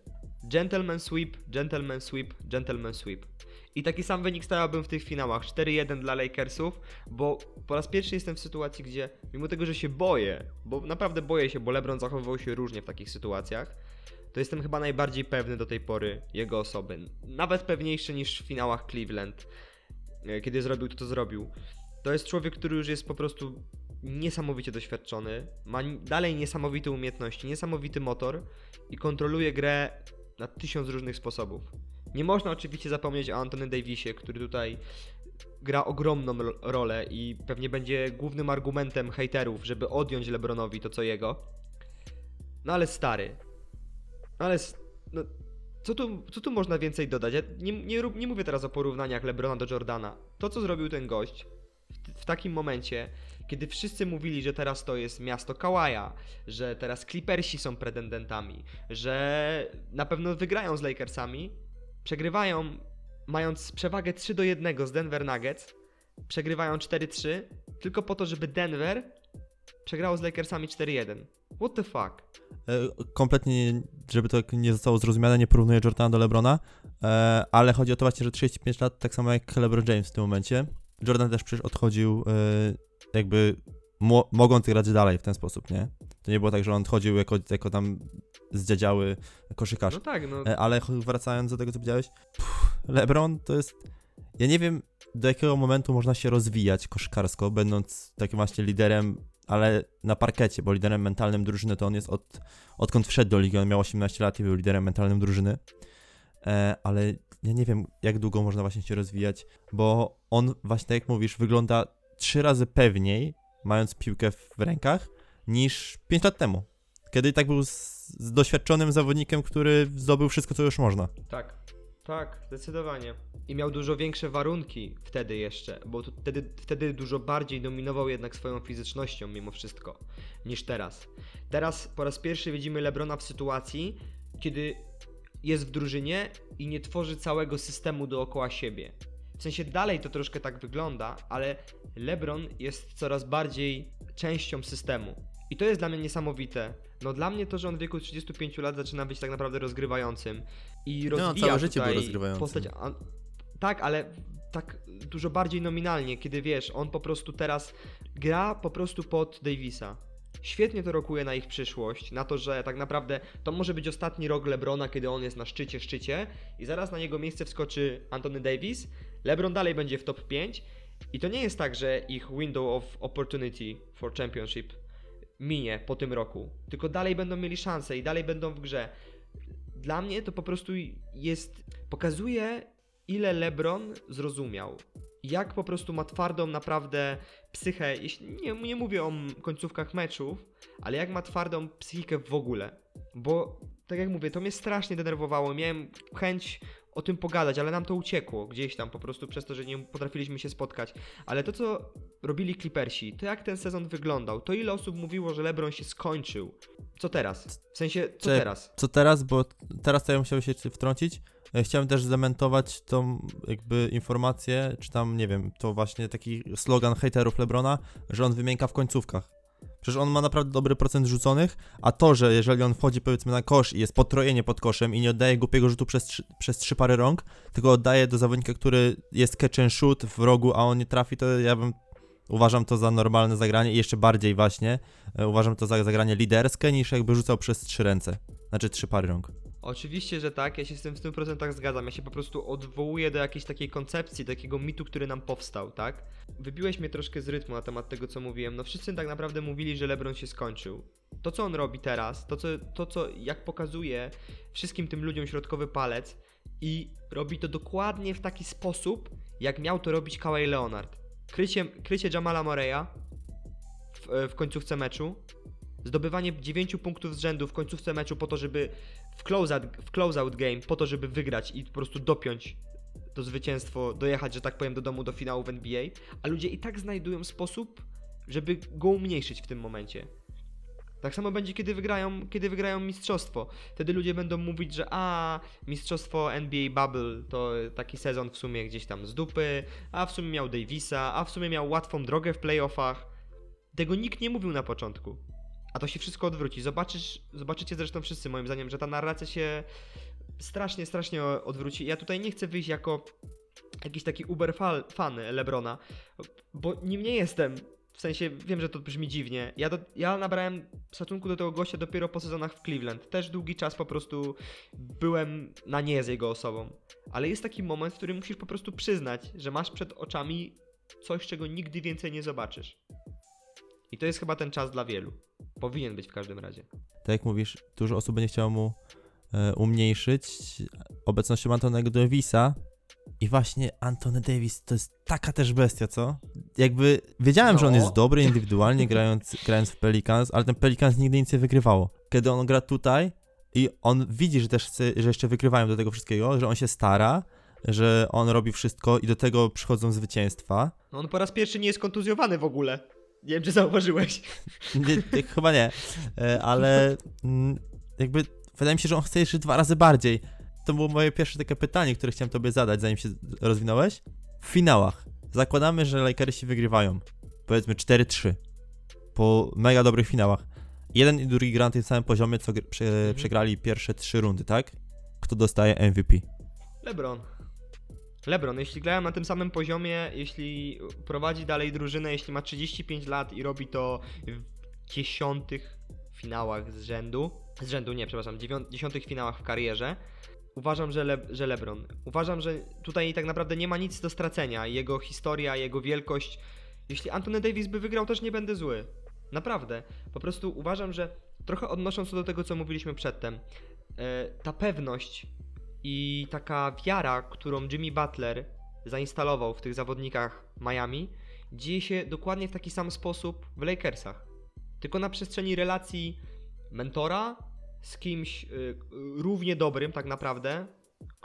Gentleman sweep, gentleman sweep, gentleman sweep. I taki sam wynik stawiałbym w tych finałach. 4-1 dla Lakersów, bo po raz pierwszy jestem w sytuacji, gdzie mimo tego, że się boję, bo naprawdę boję się, bo LeBron zachowywał się różnie w takich sytuacjach, to jestem chyba najbardziej pewny do tej pory jego osoby. Nawet pewniejszy niż w finałach Cleveland, e, kiedy zrobił to, co zrobił. To jest człowiek, który już jest po prostu niesamowicie doświadczony, ma dalej niesamowite umiejętności, niesamowity motor i kontroluje grę na tysiąc różnych sposobów. Nie można oczywiście zapomnieć o Antony Davisie, który tutaj gra ogromną ro- rolę i pewnie będzie głównym argumentem hejterów, żeby odjąć LeBronowi to co jego. No ale stary, ale s- no, co, tu, co tu można więcej dodać? Ja nie, nie, nie mówię teraz o porównaniach LeBrona do Jordana. To, co zrobił ten gość w, w takim momencie, kiedy wszyscy mówili, że teraz to jest miasto Kawaja, że teraz Clippersi są pretendentami, że na pewno wygrają z Lakersami, przegrywają mając przewagę 3 do 1 z Denver Nuggets, przegrywają 4-3, tylko po to, żeby Denver przegrało z Lakersami 4-1. What the fuck? E, kompletnie, nie- żeby to nie zostało zrozumiane, nie porównuję Jordana do LeBrona, e, ale chodzi o to właśnie, że 35 lat, tak samo jak LeBron James w tym momencie. Jordan też przecież odchodził e, jakby mo- mogąc grać dalej w ten sposób, nie? To nie było tak, że on odchodził jako, jako tam zdziadziały koszykarz. No tak, no. E, Ale wracając do tego, co powiedziałeś, pff, LeBron to jest. Ja nie wiem, do jakiego momentu można się rozwijać koszykarsko, będąc takim właśnie liderem, ale na parkecie, bo liderem mentalnym drużyny to on jest od, odkąd wszedł do ligi. On miał 18 lat i był liderem mentalnym drużyny. E, ale ja nie wiem, jak długo można właśnie się rozwijać, bo on, właśnie tak jak mówisz, wygląda trzy razy pewniej, mając piłkę w rękach, niż 5 lat temu. Kiedy tak był z, z doświadczonym zawodnikiem, który zdobył wszystko, co już można. Tak, tak, zdecydowanie. I miał dużo większe warunki wtedy jeszcze, bo tu, wtedy, wtedy dużo bardziej dominował jednak swoją fizycznością mimo wszystko niż teraz. Teraz po raz pierwszy widzimy Lebrona w sytuacji, kiedy jest w drużynie i nie tworzy całego systemu dookoła siebie. W sensie dalej to troszkę tak wygląda, ale LeBron jest coraz bardziej częścią systemu. I to jest dla mnie niesamowite. No dla mnie to, że on w wieku 35 lat zaczyna być tak naprawdę rozgrywającym i No, rozwija całe życie był rozgrywającym. postać. A, tak, ale tak dużo bardziej nominalnie, kiedy wiesz, on po prostu teraz gra po prostu pod Davisa. świetnie to rokuje na ich przyszłość, na to, że tak naprawdę to może być ostatni rok LeBrona, kiedy on jest na szczycie, szczycie i zaraz na jego miejsce wskoczy Anthony Davis, LeBron dalej będzie w top 5 i to nie jest tak, że ich window of opportunity for championship minie po tym roku, tylko dalej będą mieli szansę i dalej będą w grze. Dla mnie to po prostu jest, pokazuje ile LeBron zrozumiał. Jak po prostu ma twardą naprawdę psychę, nie, nie mówię o końcówkach meczów, ale jak ma twardą psychikę w ogóle. Bo tak jak mówię, to mnie strasznie denerwowało. Miałem chęć o tym pogadać, ale nam to uciekło gdzieś tam po prostu przez to, że nie potrafiliśmy się spotkać. Ale to, co robili Clippersi, to jak ten sezon wyglądał, to ile osób mówiło, że LeBron się skończył. Co teraz? W sensie, co Czy- teraz? Co teraz, bo teraz to ja musiałem się wtrącić. E, Chciałem też zdementować tą jakby informację, czy tam, nie wiem, to właśnie taki slogan haterów Lebrona, że on wymienka w końcówkach. Przecież on ma naprawdę dobry procent rzuconych, a to, że jeżeli on wchodzi powiedzmy na kosz i jest potrojenie pod koszem i nie oddaje głupiego rzutu przez, trzy- przez trzy pary rąk, tylko oddaje do zawodnika, który jest catch and shoot w rogu, a on nie trafi, to ja bym uważam to za normalne zagranie i jeszcze bardziej właśnie e, uważam to za zagranie liderskie niż jakby rzucał przez trzy ręce, znaczy trzy pary rąk. Oczywiście, że tak, ja się z tym w 100% zgadzam. Ja się po prostu odwołuję do jakiejś takiej koncepcji, takiego mitu, który nam powstał, tak? Wybiłeś mnie troszkę z rytmu na temat tego, co mówiłem. No wszyscy tak naprawdę mówili, że LeBron się skończył. To, co on robi teraz, to, co, to, co jak pokazuje wszystkim tym ludziom środkowy palec i robi to dokładnie w taki sposób, jak miał to robić Kawhi Leonard. Krycie, krycie Jamala Moreya w, w końcówce meczu, zdobywanie 9 punktów z rzędu w końcówce meczu po to, żeby w closeout, w closeout game, po to, żeby wygrać i po prostu dopiąć to zwycięstwo, dojechać, że tak powiem, do domu, do finału w NBA, a ludzie i tak znajdują sposób, żeby go umniejszyć w tym momencie. Tak samo będzie, kiedy wygrają, kiedy wygrają mistrzostwo. Wtedy ludzie będą mówić, że a, mistrzostwo NBA Bubble to taki sezon w sumie gdzieś tam z dupy, a w sumie miał Davisa, a w sumie miał łatwą drogę w playoffach. Tego nikt nie mówił na początku. A to się wszystko odwróci. Zobaczysz, zobaczycie zresztą wszyscy moim zdaniem, że ta narracja się strasznie, strasznie odwróci. Ja tutaj nie chcę wyjść jako jakiś taki uber fan Lebrona, bo nim nie jestem. W sensie, wiem, że to brzmi dziwnie. Ja, do, ja nabrałem szacunku do tego gościa dopiero po sezonach w Cleveland. Też długi czas po prostu byłem na nie z jego osobą. Ale jest taki moment, w którym musisz po prostu przyznać, że masz przed oczami coś, czego nigdy więcej nie zobaczysz. I to jest chyba ten czas dla wielu. Powinien być w każdym razie. tak jak mówisz, dużo osób będzie chciało mu e, umniejszyć obecnością Antonego Davisa. I właśnie Antony Davis to jest taka też bestia, co? Jakby wiedziałem, że on No. jest dobry indywidualnie *laughs* grając, grając w Pelicans, ale ten Pelicans nigdy nic nie wygrywało. Kiedy on gra tutaj i on widzi, że też że jeszcze wygrywają do tego wszystkiego, że on się stara, że on robi wszystko i do tego przychodzą zwycięstwa. No on po raz pierwszy nie jest kontuzjowany w ogóle. Nie wiem, czy zauważyłeś. Nie, chyba nie, E, ale mm, jakby wydaje mi się, że on chce jeszcze dwa razy bardziej. To było moje pierwsze takie pytanie, które chciałem tobie zadać, zanim się rozwinąłeś. W finałach zakładamy, że Lakersi wygrywają, powiedzmy 4-3, po mega dobrych finałach. Jeden i drugi gra na tym samym poziomie, co Mhm. przegrali pierwsze trzy rundy, tak? Kto dostaje MVP? LeBron. LeBron, jeśli grają na tym samym poziomie, jeśli prowadzi dalej drużynę, jeśli ma 35 lat i robi to w dziesiątych finałach z rzędu, z rzędu nie, przepraszam, dziewią- dziesiątych finałach w karierze, uważam, że, Le- że LeBron. Uważam, że tutaj tak naprawdę nie ma nic do stracenia. Jego historia, jego wielkość. Jeśli Anthony Davis by wygrał, też nie będę zły. Naprawdę. Po prostu uważam, że trochę odnosząc się do tego, co mówiliśmy przedtem, e, ta pewność i taka wiara, którą Jimmy Butler zainstalował w tych zawodnikach Miami, dzieje się dokładnie w taki sam sposób w Lakersach. Tylko na przestrzeni relacji mentora z kimś y, równie dobrym, tak naprawdę,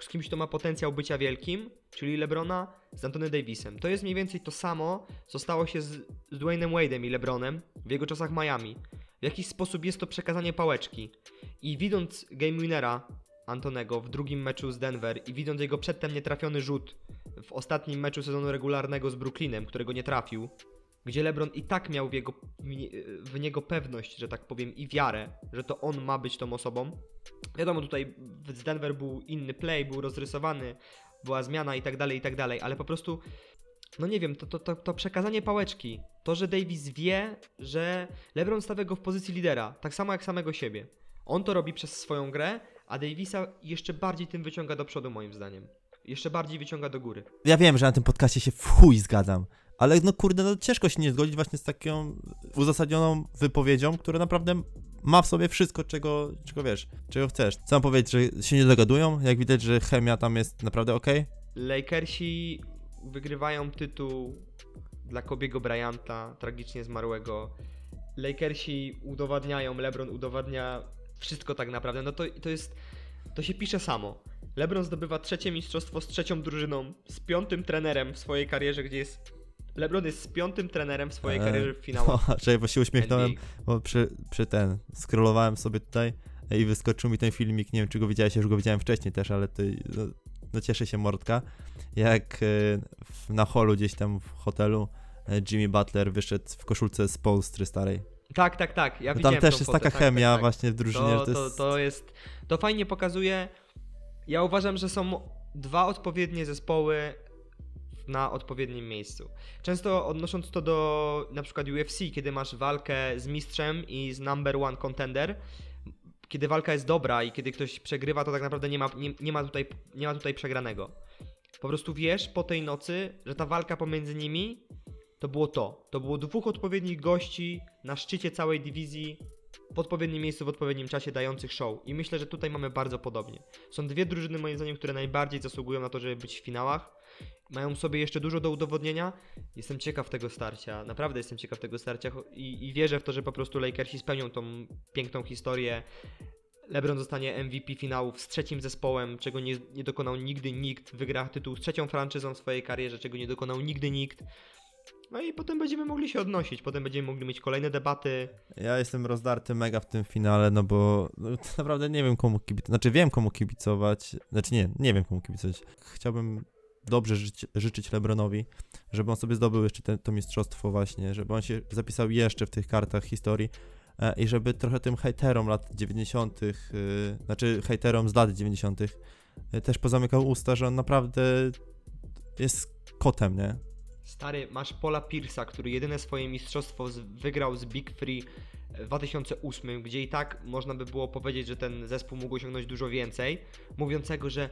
z kimś, kto ma potencjał bycia wielkim, czyli LeBrona z Anthony Davisem. To jest mniej więcej to samo, co stało się z, z Dwaynem Wade'em i LeBronem w jego czasach Miami. W jakiś sposób jest to przekazanie pałeczki. I widząc game winnera Antonego w drugim meczu z Denver i widząc jego przedtem nietrafiony rzut w ostatnim meczu sezonu regularnego z Brooklynem, którego nie trafił, gdzie LeBron i tak miał w, jego, w niego pewność, że tak powiem, i wiarę, że to on ma być tą osobą. Wiadomo, tutaj z Denver był inny play, był rozrysowany, była zmiana i tak dalej, i tak dalej, ale po prostu no nie wiem, to, to, to, to przekazanie pałeczki, to, że Davis wie, że LeBron stawia go w pozycji lidera, tak samo jak samego siebie. On to robi przez swoją grę, a Davisa jeszcze bardziej tym wyciąga do przodu moim zdaniem. Jeszcze bardziej wyciąga do góry. Ja wiem, że na tym podcaście się w chuj zgadzam, ale no kurde, no ciężko się nie zgodzić właśnie z taką uzasadnioną wypowiedzią, która naprawdę ma w sobie wszystko, czego, czego wiesz, czego chcesz. Mam powiedzieć, że się nie dogadują? Jak widać, że chemia tam jest naprawdę okej? Lakersi wygrywają tytuł dla Kobiego Bryanta, tragicznie zmarłego. Lakersi udowadniają, LeBron udowadnia wszystko tak naprawdę. No to, to jest, to się pisze samo. LeBron zdobywa trzecie mistrzostwo z trzecią drużyną, z piątym trenerem w swojej karierze, gdzie jest... LeBron jest z piątym trenerem w swojej Eee, karierze w *laughs* finałach. No, Czekaj, bo się uśmiechnąłem, NBA. bo przy, przy ten, scrollowałem sobie tutaj i wyskoczył mi ten filmik, nie wiem czy go widziałeś, już go widziałem wcześniej też, ale to, no, no cieszę się mordka, jak e, na holu gdzieś tam w hotelu e, Jimmy Butler wyszedł w koszulce z Polstry starej. Tak, tak, tak. Ja No tam też jest fotę, taka tak, chemia tak, tak. właśnie w drużynie, To, że to to, jest... to jest. To fajnie pokazuje. Ja uważam, że są dwa odpowiednie zespoły na odpowiednim miejscu. Często odnosząc to do na przykład UFC, kiedy masz walkę z mistrzem i z number one contender, kiedy walka jest dobra i kiedy ktoś przegrywa, to tak naprawdę nie ma, nie, nie ma, tutaj, nie ma tutaj przegranego. Po prostu wiesz po tej nocy, że ta walka pomiędzy nimi to było to. To było dwóch odpowiednich gości na szczycie całej dywizji w odpowiednim miejscu, w odpowiednim czasie dających show. I myślę, że tutaj mamy bardzo podobnie. Są dwie drużyny, moim zdaniem, które najbardziej zasługują na to, żeby być w finałach. Mają sobie jeszcze dużo do udowodnienia. Jestem ciekaw tego starcia. Naprawdę jestem ciekaw tego starcia i, i wierzę w to, że po prostu Lakersi spełnią tą piękną historię. LeBron zostanie MVP finałów z trzecim zespołem, czego nie, nie dokonał nigdy nikt. Wygra tytuł z trzecią franczyzą w swojej karierze, czego nie dokonał nigdy nikt. No i potem będziemy mogli się odnosić. Potem będziemy mogli mieć kolejne debaty. Ja jestem rozdarty mega w tym finale, no bo no, naprawdę nie wiem komu kibicować. Znaczy wiem komu kibicować. Znaczy nie, nie wiem komu kibicować. Chciałbym dobrze życzyć Lebronowi, żeby on sobie zdobył jeszcze te, to mistrzostwo właśnie, żeby on się zapisał jeszcze w tych kartach historii e, i żeby trochę tym hejterom lat 90., y, znaczy hejterom z lat 90. y, też pozamykał usta, że on naprawdę jest kotem, nie? Stary, masz Paula Pierce'a, który jedyne swoje mistrzostwo z, wygrał z Big Free w 2008, gdzie i tak można by było powiedzieć, że ten zespół mógł osiągnąć dużo więcej, mówiącego, że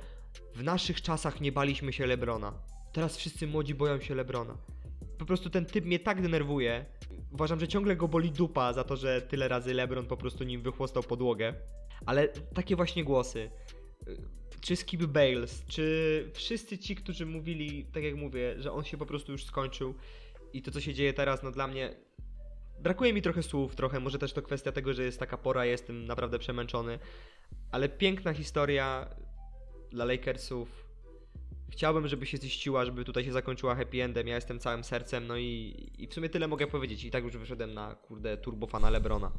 w naszych czasach nie baliśmy się Lebrona. Teraz wszyscy młodzi boją się Lebrona. Po prostu ten typ mnie tak denerwuje. Uważam, że ciągle go boli dupa za to, że tyle razy Lebron po prostu nim wychłostał podłogę. Ale takie właśnie głosy. Czy Skip Bales, czy wszyscy ci, którzy mówili, tak jak mówię, że on się po prostu już skończył i to, co się dzieje teraz, no dla mnie. Brakuje mi trochę słów, trochę. Może też to kwestia tego, że jest taka pora, jestem naprawdę przemęczony. Ale piękna historia dla Lakersów. Chciałbym, żeby się ziściła, żeby tutaj się zakończyła happy endem. Ja jestem całym sercem, no i, i w sumie tyle mogę powiedzieć. I tak już wyszedłem na kurde turbofana Lebrona.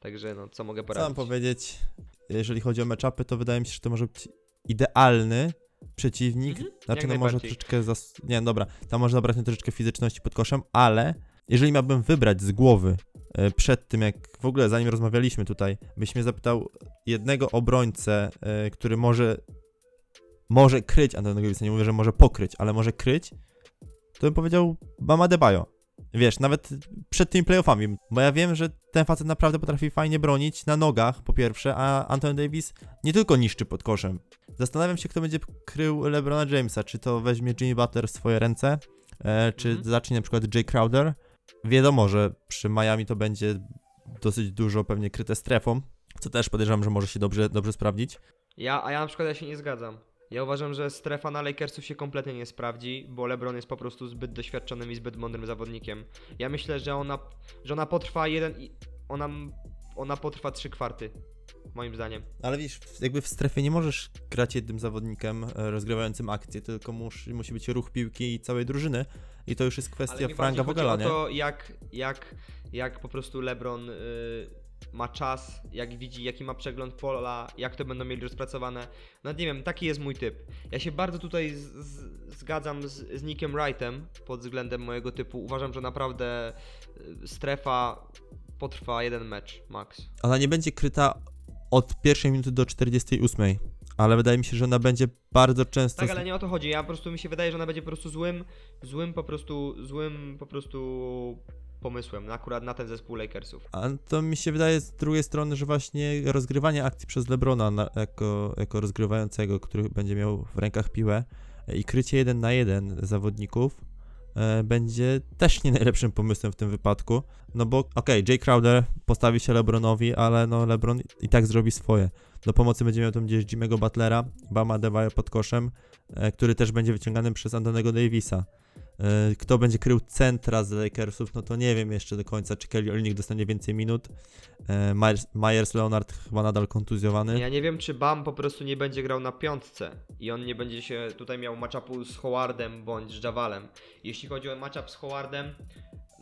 Także no, co mogę Co mam poradzić? powiedzieć, jeżeli chodzi o meczapy, to wydaje mi się, że to może być idealny przeciwnik. Mhm, Znaczy, jak no może troszeczkę. Zas... Nie, dobra, tam można brać troszeczkę fizyczności pod koszem, ale jeżeli miałbym wybrać z głowy e, przed tym, jak w ogóle zanim rozmawialiśmy tutaj, byś mnie zapytał jednego obrońcę, e, który może może kryć Antonego Davisa, nie mówię, że może pokryć, ale może kryć, to bym powiedział Bama Debajo. Wiesz, nawet przed tymi playoffami, bo ja wiem, że ten facet naprawdę potrafi fajnie bronić na nogach, po pierwsze, a Anthony Davis nie tylko niszczy pod koszem. Zastanawiam się, kto będzie krył LeBrona Jamesa, czy to weźmie Jimmy Butler w swoje ręce, e, czy Mhm. zacznie na przykład Jay Crowder. Wiadomo, że przy Miami to będzie dosyć dużo pewnie kryte strefą, co też podejrzewam, że może się dobrze, dobrze sprawdzić. Ja, a ja na przykład ja się nie zgadzam. Ja uważam, że strefa na Lakersów się kompletnie nie sprawdzi, bo LeBron jest po prostu zbyt doświadczonym i zbyt mądrym zawodnikiem. Ja myślę, że ona, że ona potrwa jeden i ona, ona potrwa trzy kwarty, moim zdaniem. Ale wiesz, jakby w strefie nie możesz grać jednym zawodnikiem e, rozgrywającym akcję, tylko musi, musi być ruch piłki i całej drużyny. I to już jest kwestia mi Franka o nie? to, jak, jak, jak po prostu LeBron y, ma czas, jak widzi, jaki ma przegląd pola, jak to będą mieli rozpracowane. No nie wiem, taki jest mój typ. Ja się bardzo tutaj z, z, zgadzam z, z Nickiem Wrightem pod względem mojego typu. Uważam, że naprawdę y, strefa potrwa jeden mecz max. Ona nie będzie kryta od pierwszej minuty do 48. ale wydaje mi się, że ona będzie bardzo często... Tak, ale nie o to chodzi. Ja po prostu mi się wydaje, że ona będzie po prostu złym, złym po prostu, złym po prostu pomysłem na- akurat na ten zespół Lakersów. A to mi się wydaje z drugiej strony, że właśnie rozgrywanie akcji przez Lebrona na, jako, jako rozgrywającego, który będzie miał w rękach piłę e, i krycie jeden na jeden zawodników e, będzie też nie najlepszym pomysłem w tym wypadku. No bo okej, Jay Crowder postawi się Lebronowi, ale no Lebron i tak zrobi swoje. Do pomocy będzie miał tam gdzieś Jimmy'ego Butlera, Bama Devaja pod koszem, e, który też będzie wyciągany przez Antonego Davisa. E, Kto będzie krył centra z Lakersów, no to nie wiem jeszcze do końca, czy Kelly Olynyk dostanie więcej minut. E, Myers, Leonard chyba nadal kontuzjowany. Ja nie wiem, czy Bam po prostu nie będzie grał na piątce i on nie będzie się tutaj miał matchupu z Howardem bądź z Javalem. Jeśli chodzi o matchup z Howardem,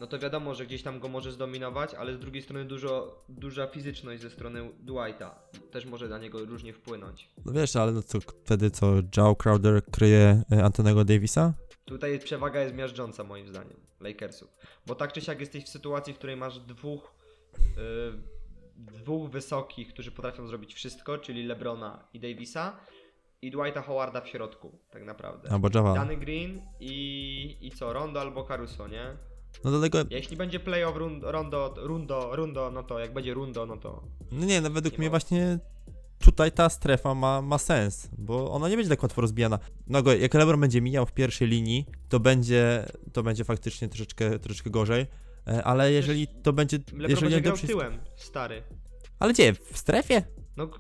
no to wiadomo, że gdzieś tam go może zdominować, ale z drugiej strony dużo, duża fizyczność ze strony Dwighta też może na niego różnie wpłynąć. No wiesz, ale no co, wtedy co, Joe Crowder kryje e, Antonego Davisa? Tutaj przewaga jest miażdżąca moim zdaniem Lakersów. Bo tak czy siak jesteś w sytuacji, w której masz dwóch yy, dwóch wysokich, którzy potrafią zrobić wszystko, czyli LeBrona i Davisa i Dwighta Howarda w środku, tak naprawdę. Albo Java. Danny Green i, i co, Rondo albo Caruso, nie? No do tego, Jeśli będzie playoff rund, Rondo, Rundo, Rundo, no to jak będzie Rundo, no to no nie, no według Nie mnie ma. właśnie tutaj ta strefa ma, ma sens, bo ona nie będzie tak łatwo rozbijana. No go, jak LeBron będzie mijał w pierwszej linii, to będzie, to będzie faktycznie troszeczkę, troszeczkę gorzej. E, Ale jeżeli to będzie. LeBron jeżeli będzie grał tyłem, stary. Ale gdzie? W strefie? No,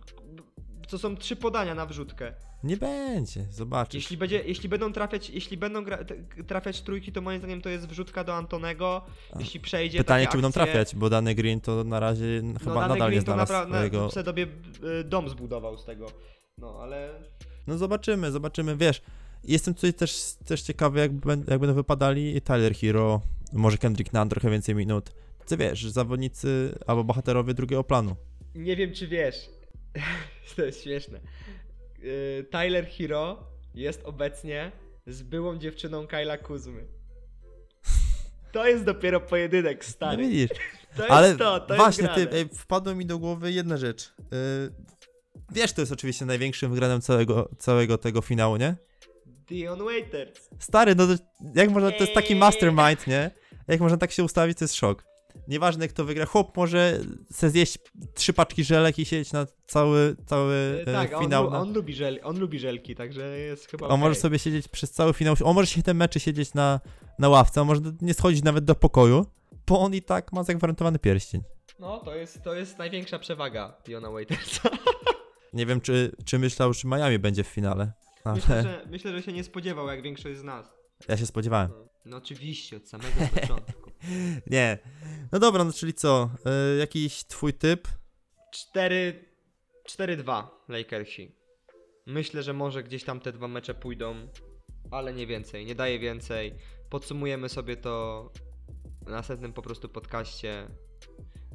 to są trzy podania na wrzutkę. Nie będzie, zobaczysz. Jeśli, będzie, jeśli będą trafiać, jeśli będą gra, trafiać trójki, to moim zdaniem to jest wrzutka do Antonego. A. Jeśli przejdzie. Pytanie, czy będą akcje- trafiać, bo dany Green to na razie No, chyba nadal nie Green to znalazł naprawdę swojego. sobie sobie y, dom zbudował z tego. No ale. No zobaczymy, zobaczymy, wiesz. Jestem tutaj też, też ciekawy, jak, ben, jak będą wypadali Tyler Hero, może Kendrick Nunn trochę więcej minut. Ty wiesz, zawodnicy albo bohaterowie drugiego planu. Nie wiem, czy wiesz. *laughs* to jest śmieszne. Y, Tyler Hero jest obecnie z byłą dziewczyną Kyla Kuzmy. To jest dopiero pojedynek, No stary. widzisz, To jest ale to, to właśnie jest ty, ej, wpadła mi do głowy jedna rzecz. Yy, wiesz, to jest oczywiście największym wygranym całego, całego tego finału, nie? Dion Waiters. Stary, no to jak można, to jest taki Eee. mastermind, nie? Jak można tak się ustawić, to jest szok. Nieważne kto wygra, chłop może se zjeść trzy paczki żelek i siedzieć na cały, cały E, e, tak, on, finał. na- on, lubi żel, on lubi żelki, także jest chyba. On może okej. sobie siedzieć przez cały finał, on może się te mecze siedzieć na, na ławce, on może nie schodzić nawet do pokoju, bo on i tak ma zagwarantowany pierścień. No, to jest, to jest największa przewaga Diona Waitersa. Nie wiem, czy, czy myślał, czy Miami będzie w finale, ale Myślę, że, myślę, że się nie spodziewał, jak większość z nas. ja się spodziewałem. No oczywiście, od samego początku. *laughs* Nie. No dobra, no czyli co? E, jakiś twój typ? 4 4-2 Lakersi. Myślę, że może gdzieś tam te dwa mecze pójdą, ale nie więcej, nie daje więcej. Podsumujemy sobie to w następnym po prostu podcaście.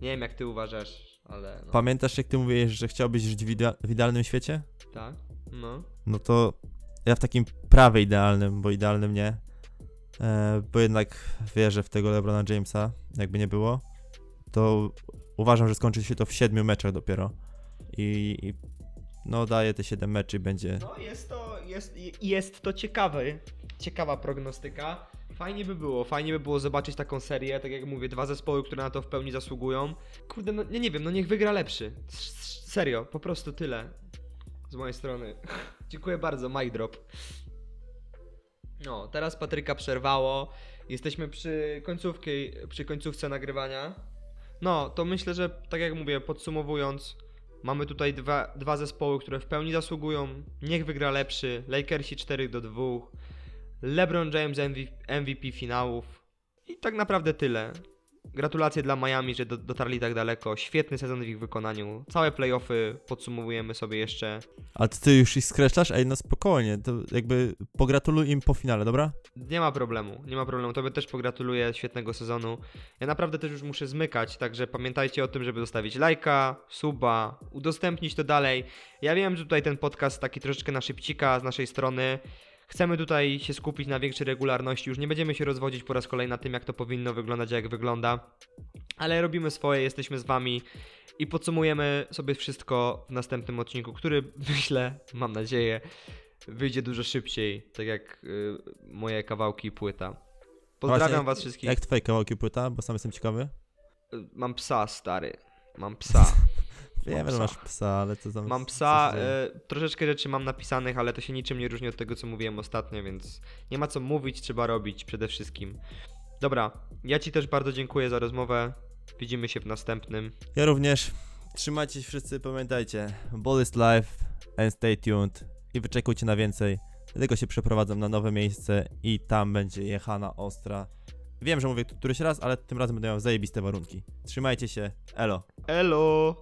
Nie wiem jak ty uważasz, ale no, Pamiętasz, jak ty mówiłeś, że chciałbyś żyć w, w idealnym świecie? tak. No. No to ja w takim prawie idealnym, bo idealnym nie. E, bo jednak wierzę w tego LeBrona Jamesa, jakby nie było. To uważam, że skończy się to w siedmiu meczach dopiero. I, i no daje te 7 meczy i będzie. No jest to, jest, jest to ciekawe, ciekawa prognostyka. Fajnie by było, fajnie by było zobaczyć taką serię, tak jak mówię, dwa zespoły, które na to w pełni zasługują. Kurde, no nie, nie wiem, no niech wygra lepszy. Serio, po prostu tyle z mojej strony. *laughs* Dziękuję bardzo, mic drop. No, teraz Patryka przerwało. Jesteśmy przy końcówce, przy końcówce nagrywania. No, to myślę, że tak jak mówię, podsumowując, mamy tutaj dwa, dwa zespoły, które w pełni zasługują. Niech wygra lepszy. Lakersi 4 do 2. LeBron James MVP finałów. I tak naprawdę tyle. Gratulacje dla Miami, że do, dotarli tak daleko. Świetny sezon w ich wykonaniu. Całe playoffy podsumowujemy sobie jeszcze. To ty już ich skreślasz? Ej, no spokojnie, to jakby pogratuluj im po finale, dobra? Nie ma problemu, nie ma problemu. Tobie też pogratuluję świetnego sezonu. Ja naprawdę też już muszę zmykać, także pamiętajcie o tym, żeby zostawić lajka, suba, udostępnić to dalej. Ja wiem, że tutaj ten podcast taki troszeczkę na szybcika z naszej strony. Chcemy tutaj się skupić na większej regularności. Już nie będziemy się rozwodzić po raz kolejny na tym, jak to powinno wyglądać, jak wygląda. Ale robimy swoje, jesteśmy z wami i podsumujemy sobie wszystko w następnym odcinku, który *laughs* myślę, mam nadzieję, wyjdzie dużo szybciej, tak jak y, moje kawałki i płyta. Pozdrawiam Właśnie, was wszystkich. Jak twoje kawałki płyta, bo sam jestem ciekawy. Y, Mam psa, stary. Mam psa. Wiem, że masz psa, ale co tam... Mam psa, e, troszeczkę rzeczy mam napisanych, ale to się niczym nie różni od tego, co mówiłem ostatnio, więc nie ma co mówić, trzeba robić przede wszystkim. Dobra, ja Ci też bardzo dziękuję za rozmowę. Widzimy się w następnym. Ja również. Trzymajcie się wszyscy, pamiętajcie. Ball is life and stay tuned. I wyczekujcie na więcej. Dlatego się przeprowadzam na nowe miejsce i tam będzie jechana ostra. Wiem, że mówię tu któryś raz, ale tym razem będę miał zajebiste warunki. Trzymajcie się. Elo. Elo!